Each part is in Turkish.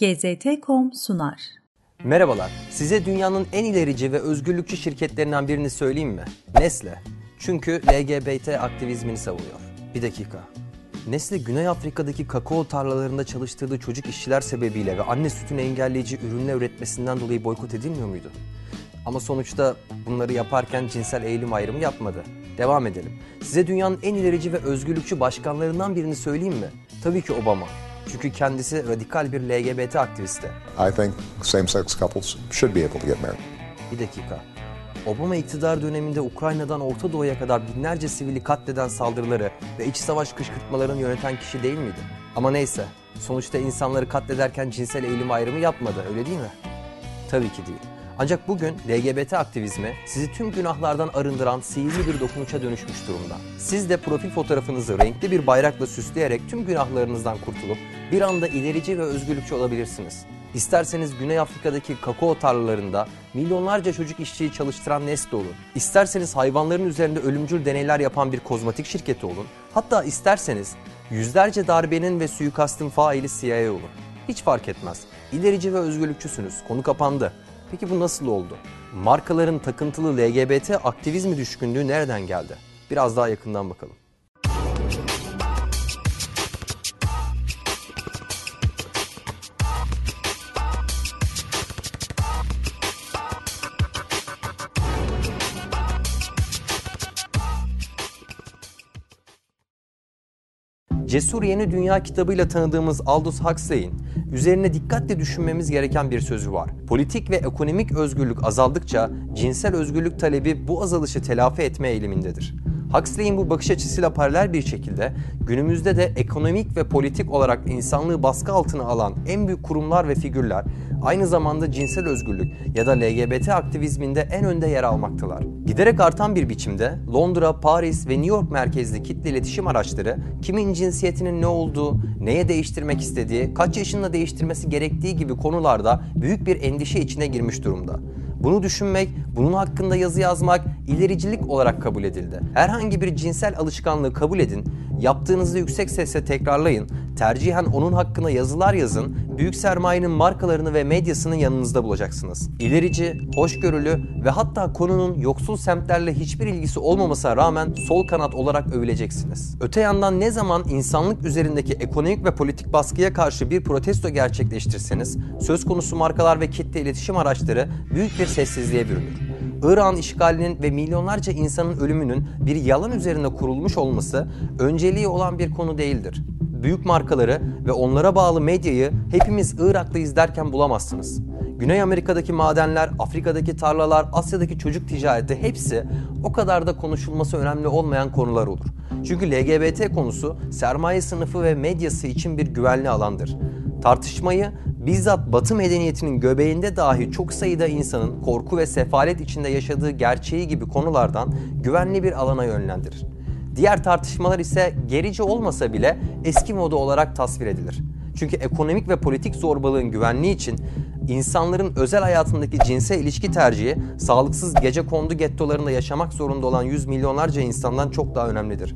GZT.com sunar. Merhabalar, size dünyanın en ilerici ve özgürlükçü şirketlerinden birini söyleyeyim mi? Nestle. Çünkü LGBT aktivizmini savunuyor. Bir dakika. Nestle Güney Afrika'daki kakao tarlalarında çalıştırdığı çocuk işçiler sebebiyle ve anne sütünü engelleyici ürünler üretmesinden dolayı boykot edilmiyor muydu? Ama sonuçta bunları yaparken cinsel eğilim ayrımı yapmadı. Devam edelim. Size dünyanın en ilerici ve özgürlükçü başkanlarından birini söyleyeyim mi? Tabii ki Obama. Çünkü kendisi radikal bir LGBT aktivisti. I think same-sex couples should be able to get married. Bir dakika. Obama iktidar döneminde Ukrayna'dan Orta Doğu'ya kadar binlerce sivili katleden saldırıları ve iç savaş kışkırtmalarını yöneten kişi değil miydi? Ama neyse, sonuçta insanları katlederken cinsel eğilim ayrımı yapmadı, öyle değil mi? Tabii ki değil. Ancak bugün LGBT aktivizmi sizi tüm günahlardan arındıran sihirli bir dokunuşa dönüşmüş durumda. Siz de profil fotoğrafınızı renkli bir bayrakla süsleyerek tüm günahlarınızdan kurtulup bir anda ilerici ve özgürlükçü olabilirsiniz. İsterseniz Güney Afrika'daki kakao tarlalarında milyonlarca çocuk işçiyi çalıştıran Nestle olun. İsterseniz hayvanların üzerinde ölümcül deneyler yapan bir kozmetik şirketi olun. Hatta isterseniz yüzlerce darbenin ve suikastın faili CIA olun. Hiç fark etmez. İlerici ve özgürlükçüsünüz. Konu kapandı. Peki bu nasıl oldu? Markaların takıntılı LGBT aktivizmi düşkünlüğü nereden geldi? Biraz daha yakından bakalım. Cesur Yeni Dünya kitabıyla tanıdığımız Aldous Huxley'in üzerine dikkatle düşünmemiz gereken bir sözü var. Politik ve ekonomik özgürlük azaldıkça cinsel özgürlük talebi bu azalışı telafi etme eğilimindedir. Huxley'in bu bakış açısıyla paralel bir şekilde günümüzde de ekonomik ve politik olarak insanlığı baskı altına alan en büyük kurumlar ve figürler aynı zamanda cinsel özgürlük ya da LGBT aktivizminde en önde yer almaktalar. Giderek artan bir biçimde Londra, Paris ve New York merkezli kitle iletişim araçları kimin cinsiyetinin ne olduğu, neye değiştirmek istediği, kaç yaşında değiştirmesi gerektiği gibi konularda büyük bir endişe içine girmiş durumda. Bunu düşünmek, bunun hakkında yazı yazmak ilericilik olarak kabul edildi. Herhangi bir cinsel alışkanlığı kabul edin, yaptığınızı yüksek sesle tekrarlayın, tercihen onun hakkında yazılar yazın, büyük sermayenin markalarını ve medyasını yanınızda bulacaksınız. İlerici, hoşgörülü ve hatta konunun yoksul semtlerle hiçbir ilgisi olmamasına rağmen sol kanat olarak övüleceksiniz. Öte yandan ne zaman insanlık üzerindeki ekonomik ve politik baskıya karşı bir protesto gerçekleştirseniz, söz konusu markalar ve kitle iletişim araçları büyük bir sessizliğe bürünür. İran işgalinin ve milyonlarca insanın ölümünün bir yalan üzerine kurulmuş olması önceliği olan bir konu değildir. Büyük markaları ve onlara bağlı medyayı hepimiz Irak'ta derken bulamazsınız. Güney Amerika'daki madenler, Afrika'daki tarlalar, Asya'daki çocuk ticareti hepsi o kadar da konuşulması önemli olmayan konular olur. Çünkü LGBT konusu sermaye sınıfı ve medyası için bir güvenli alandır. Tartışmayı bizzat Batı medeniyetinin göbeğinde dahi çok sayıda insanın korku ve sefalet içinde yaşadığı gerçeği gibi konulardan güvenli bir alana yönlendirir. Diğer tartışmalar ise gerici olmasa bile eski moda olarak tasvir edilir. Çünkü ekonomik ve politik zorbalığın güvenliği için insanların özel hayatındaki cinsel ilişki tercihi sağlıksız gece kondu gettolarında yaşamak zorunda olan yüz milyonlarca insandan çok daha önemlidir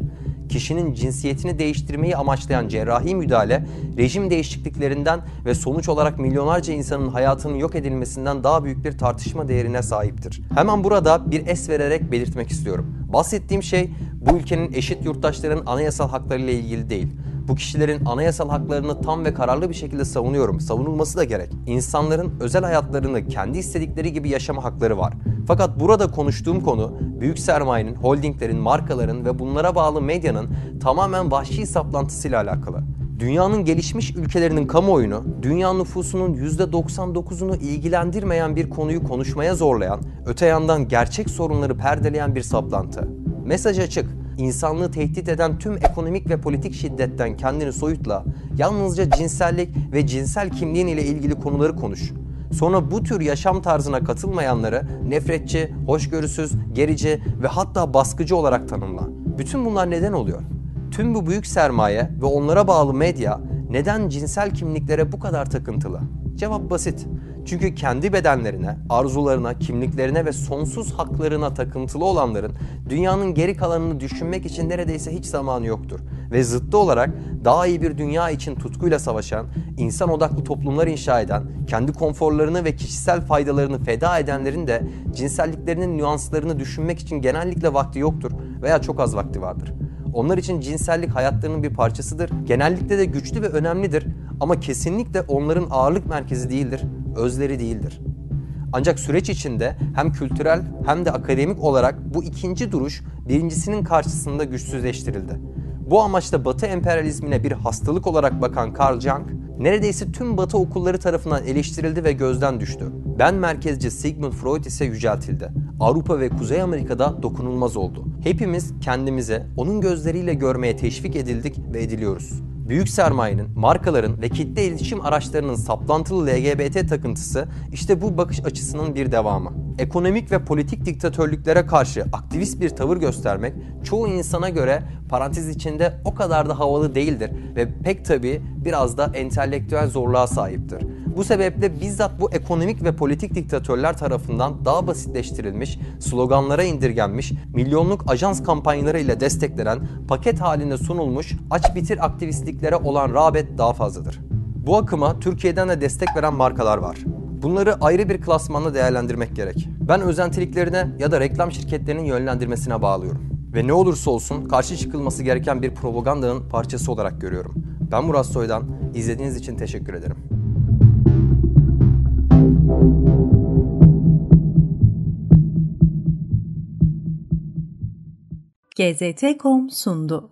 kişinin cinsiyetini değiştirmeyi amaçlayan cerrahi müdahale, rejim değişikliklerinden ve sonuç olarak milyonlarca insanın hayatının yok edilmesinden daha büyük bir tartışma değerine sahiptir. Hemen burada bir es vererek belirtmek istiyorum. Bahsettiğim şey bu ülkenin eşit yurttaşların anayasal haklarıyla ilgili değil. Bu kişilerin anayasal haklarını tam ve kararlı bir şekilde savunuyorum. Savunulması da gerek. İnsanların özel hayatlarını kendi istedikleri gibi yaşama hakları var. Fakat burada konuştuğum konu büyük sermayenin, holdinglerin, markaların ve bunlara bağlı medyanın tamamen vahşi saplantısıyla alakalı. Dünyanın gelişmiş ülkelerinin kamuoyunu, dünya nüfusunun %99'unu ilgilendirmeyen bir konuyu konuşmaya zorlayan, öte yandan gerçek sorunları perdeleyen bir saplantı. Mesaj açık. İnsanlığı tehdit eden tüm ekonomik ve politik şiddetten kendini soyutla, yalnızca cinsellik ve cinsel kimliğin ile ilgili konuları konuş. Sonra bu tür yaşam tarzına katılmayanları nefretçi, hoşgörüsüz, gerici ve hatta baskıcı olarak tanımla. Bütün bunlar neden oluyor? Tüm bu büyük sermaye ve onlara bağlı medya neden cinsel kimliklere bu kadar takıntılı? Cevap basit. Çünkü kendi bedenlerine, arzularına, kimliklerine ve sonsuz haklarına takıntılı olanların dünyanın geri kalanını düşünmek için neredeyse hiç zamanı yoktur. Ve zıttı olarak daha iyi bir dünya için tutkuyla savaşan, insan odaklı toplumlar inşa eden, kendi konforlarını ve kişisel faydalarını feda edenlerin de cinselliklerinin nüanslarını düşünmek için genellikle vakti yoktur veya çok az vakti vardır. Onlar için cinsellik hayatlarının bir parçasıdır. Genellikle de güçlü ve önemlidir ama kesinlikle onların ağırlık merkezi değildir, özleri değildir. Ancak süreç içinde hem kültürel hem de akademik olarak bu ikinci duruş birincisinin karşısında güçsüzleştirildi. Bu amaçla Batı emperyalizmine bir hastalık olarak bakan Carl Jung, neredeyse tüm Batı okulları tarafından eleştirildi ve gözden düştü. Ben merkezci Sigmund Freud ise yüceltildi. Avrupa ve Kuzey Amerika'da dokunulmaz oldu. Hepimiz kendimize onun gözleriyle görmeye teşvik edildik ve ediliyoruz. Büyük sermayenin, markaların ve kitle iletişim araçlarının saplantılı LGBT takıntısı işte bu bakış açısının bir devamı. Ekonomik ve politik diktatörlüklere karşı aktivist bir tavır göstermek çoğu insana göre parantez içinde o kadar da havalı değildir ve pek tabi biraz da entelektüel zorluğa sahiptir. Bu sebeple bizzat bu ekonomik ve politik diktatörler tarafından daha basitleştirilmiş, sloganlara indirgenmiş, milyonluk ajans kampanyaları ile desteklenen, paket halinde sunulmuş aç bitir aktivistliklere olan rağbet daha fazladır. Bu akıma Türkiye'den de destek veren markalar var. Bunları ayrı bir klasmanda değerlendirmek gerek. Ben özentiliklerine ya da reklam şirketlerinin yönlendirmesine bağlıyorum. Ve ne olursa olsun karşı çıkılması gereken bir propagandanın parçası olarak görüyorum. Ben Murat Soydan, izlediğiniz için teşekkür ederim. GZT.com sundu.